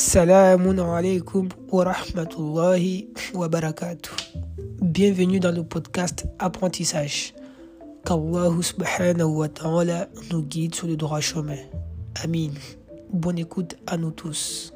Assalamu alaikum wa rahmatullahi wa barakatuh. Bienvenue dans le podcast Apprentissage. Qu'Allah subhanahu wa ta'ala nous guide sur le droit chemin. Amin. Bonne écoute à nous tous.